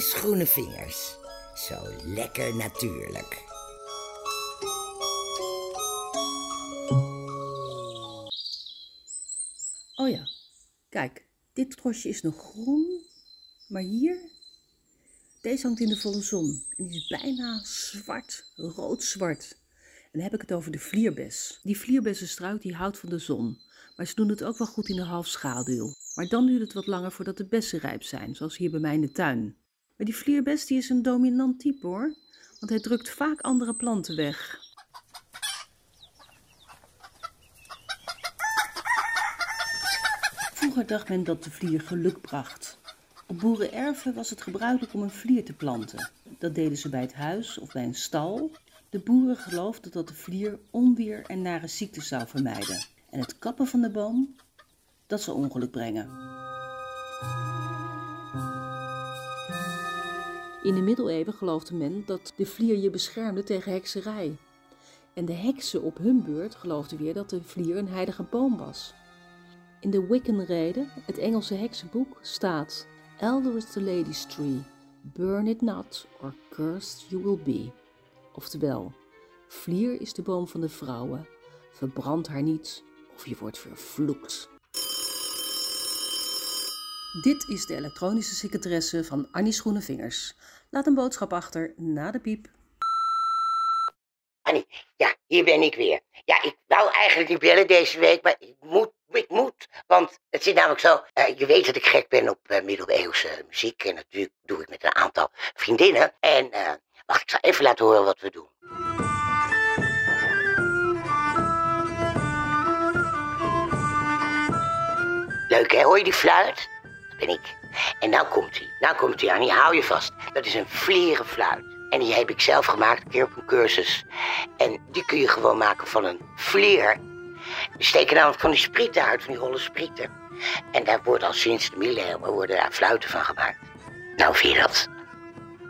Groene vingers. Zo lekker natuurlijk. Oh ja, kijk, dit trosje is nog groen, maar hier, deze hangt in de volle zon en die is bijna zwart, rood-zwart. En dan heb ik het over de vlierbes. Die vlierbessenstruik die houdt van de zon, maar ze doen het ook wel goed in de halfschaduw. Maar dan duurt het wat langer voordat de bessen rijp zijn, zoals hier bij mij in de tuin. Maar die vlierbes die is een dominant type hoor, want hij drukt vaak andere planten weg. Vroeger dacht men dat de vlier geluk bracht. Op boerenerven was het gebruikelijk om een vlier te planten. Dat deden ze bij het huis of bij een stal. De boeren geloofden dat de vlier onweer en nare ziektes zou vermijden. En het kappen van de boom, dat zou ongeluk brengen. In de middeleeuwen geloofde men dat de vlier je beschermde tegen hekserij. En de heksen op hun beurt geloofden weer dat de vlier een heilige boom was. In de Wiccan-rede, het Engelse heksenboek, staat: Elder is the lady's tree, burn it not, or cursed you will be. Oftewel, vlier is de boom van de vrouwen, verbrand haar niet of je wordt vervloekt. Dit is de elektronische secretaresse van Annie's Groene Vingers. Laat een boodschap achter na de piep. Annie, ja, hier ben ik weer. Ja, ik wou eigenlijk niet bellen deze week, maar ik moet, ik moet. Want het zit namelijk zo, eh, je weet dat ik gek ben op eh, middeleeuwse muziek. En dat doe, ik met een aantal vriendinnen. En uh, wacht, ik zal even laten horen wat we doen. Leuk hè, hoor je die fluit? Ben ik. En nou komt hij. Nou komt hij, Annie, hou je vast. Dat is een vlierenfluit. En die heb ik zelf gemaakt, een keer op een cursus. En die kun je gewoon maken van een vlier. Die steken namelijk van die sprieten uit, van die holle sprieten. En daar wordt al sinds de middeleeuwen worden daar fluiten van gemaakt. Nou, vind je dat?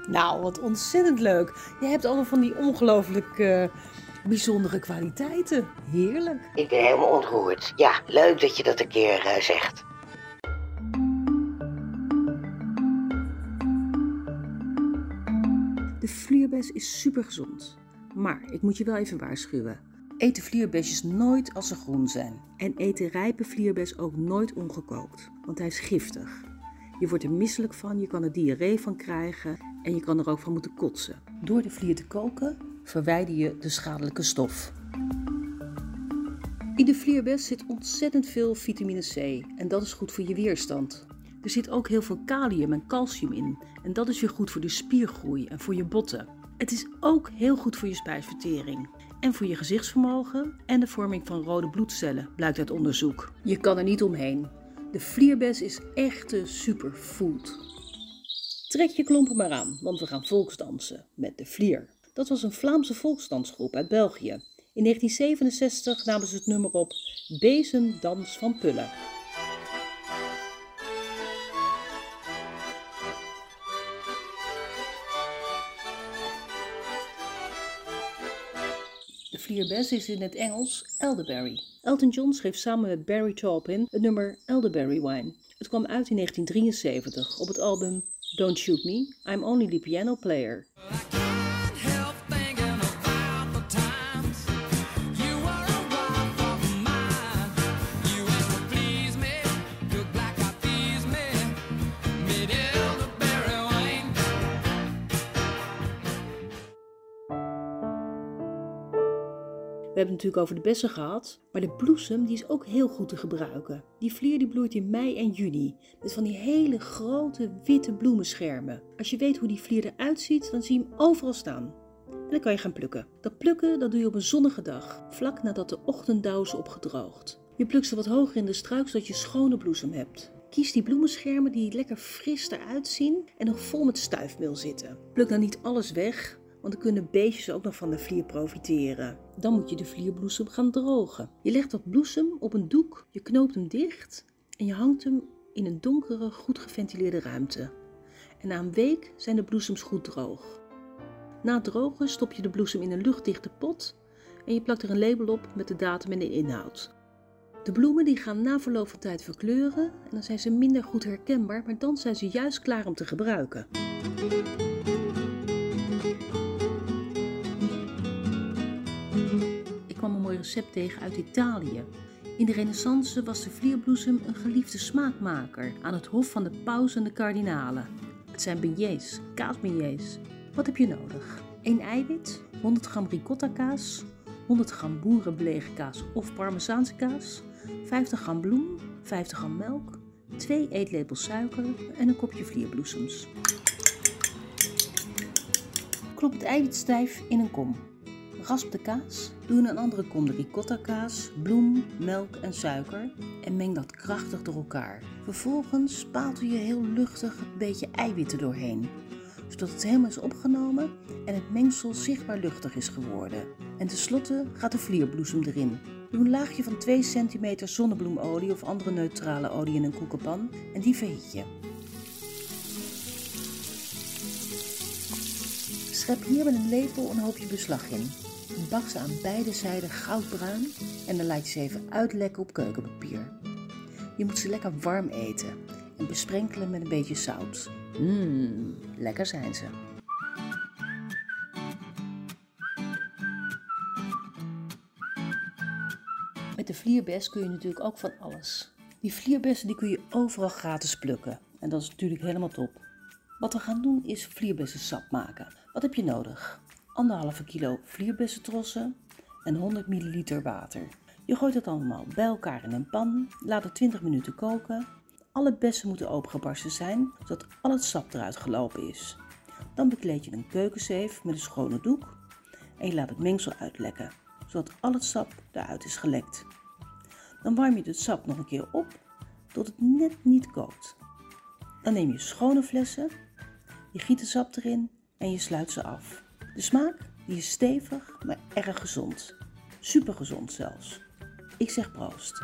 Nou, wat ontzettend leuk. Je hebt allemaal van die ongelooflijk uh, bijzondere kwaliteiten. Heerlijk. Ik ben helemaal ontroerd. Ja, leuk dat je dat een keer uh, zegt. Vlierbes is super gezond. Maar ik moet je wel even waarschuwen. Eet de vlierbesjes nooit als ze groen zijn. En eet de rijpe vlierbes ook nooit ongekookt, want hij is giftig. Je wordt er misselijk van, je kan er diarree van krijgen en je kan er ook van moeten kotsen. Door de vlier te koken verwijder je de schadelijke stof. In de vlierbes zit ontzettend veel vitamine C en dat is goed voor je weerstand. Er zit ook heel veel kalium en calcium in en dat is weer goed voor de spiergroei en voor je botten. Het is ook heel goed voor je spijsvertering en voor je gezichtsvermogen en de vorming van rode bloedcellen, blijkt uit onderzoek. Je kan er niet omheen. De vlierbes is echte superfood. Trek je klompen maar aan, want we gaan volksdansen met de vlier. Dat was een Vlaamse volksdansgroep uit België. In 1967 namen ze het nummer op Bezemdans van Pullen. Vlierbes is in het Engels elderberry. Elton John schreef samen met Barry Taupin het nummer Elderberry Wine. Het kwam uit in 1973 op het album Don't Shoot Me, I'm Only the Piano Player. We hebben het natuurlijk over de bessen gehad, maar de bloesem die is ook heel goed te gebruiken. Die vlier die bloeit in mei en juni met van die hele grote witte bloemenschermen. Als je weet hoe die vlier eruit ziet, dan zie je hem overal staan. En dan kan je gaan plukken. Dat plukken dat doe je op een zonnige dag, vlak nadat de ochtenddauw is opgedroogd. Je plukt ze wat hoger in de struik zodat je schone bloesem hebt. Kies die bloemenschermen die lekker fris eruit zien en nog vol met stuifmeel zitten. Pluk dan niet alles weg, want dan kunnen beestjes ook nog van de vlier profiteren. Dan moet je de vlierbloesem gaan drogen. Je legt dat bloesem op een doek, je knoopt hem dicht en je hangt hem in een donkere, goed geventileerde ruimte. En na een week zijn de bloesems goed droog. Na het drogen stop je de bloesem in een luchtdichte pot en je plakt er een label op met de datum en de inhoud. De bloemen die gaan na verloop van tijd verkleuren en dan zijn ze minder goed herkenbaar, maar dan zijn ze juist klaar om te gebruiken. Kwam een mooi recept tegen uit Italië. In de renaissance was de vlierbloesem een geliefde smaakmaker aan het hof van de paus en de kardinalen. Het zijn beignets, kaasbeignets. Wat heb je nodig? 1 eiwit, 100 gram ricotta kaas, 100 gram boerenbelegen kaas of parmezaanse kaas, 50 gram bloem, 50 gram melk, 2 eetlepels suiker en een kopje vlierbloesems. Klop het eiwit stijf in een kom. Rasp de kaas, doe in een andere kom de ricotta kaas, bloem, melk en suiker en meng dat krachtig door elkaar. Vervolgens spatel je heel luchtig een beetje eiwit er doorheen, zodat het helemaal is opgenomen en het mengsel zichtbaar luchtig is geworden. En tenslotte gaat de vlierbloesem erin. Doe een laagje van 2 cm zonnebloemolie of andere neutrale olie in een koekenpan en die verhit je. Schep hier met een lepel een hoopje beslag in. Bak ze aan beide zijden goudbruin en dan laat je ze even uitlekken op keukenpapier. Je moet ze lekker warm eten en besprenkelen met een beetje zout. Mmm, lekker zijn ze. Met de vlierbes kun je natuurlijk ook van alles. Die vlierbessen die kun je overal gratis plukken en dat is natuurlijk helemaal top. Wat we gaan doen is vlierbessensap maken. Wat heb je nodig? Anderhalve kilo vlierbessentrossen en 100 ml water. Je gooit het allemaal bij elkaar in een pan, laat het 20 minuten koken. Alle bessen moeten opengebarsten zijn, zodat al het sap eruit gelopen is. Dan bekleed je een keukenzeef met een schone doek en je laat het mengsel uitlekken, zodat al het sap eruit is gelekt. Dan warm je het sap nog een keer op tot het net niet kookt. Dan neem je schone flessen, je giet het sap erin en je sluit ze af. De smaak die is stevig, maar erg gezond. Super gezond zelfs. Ik zeg proost.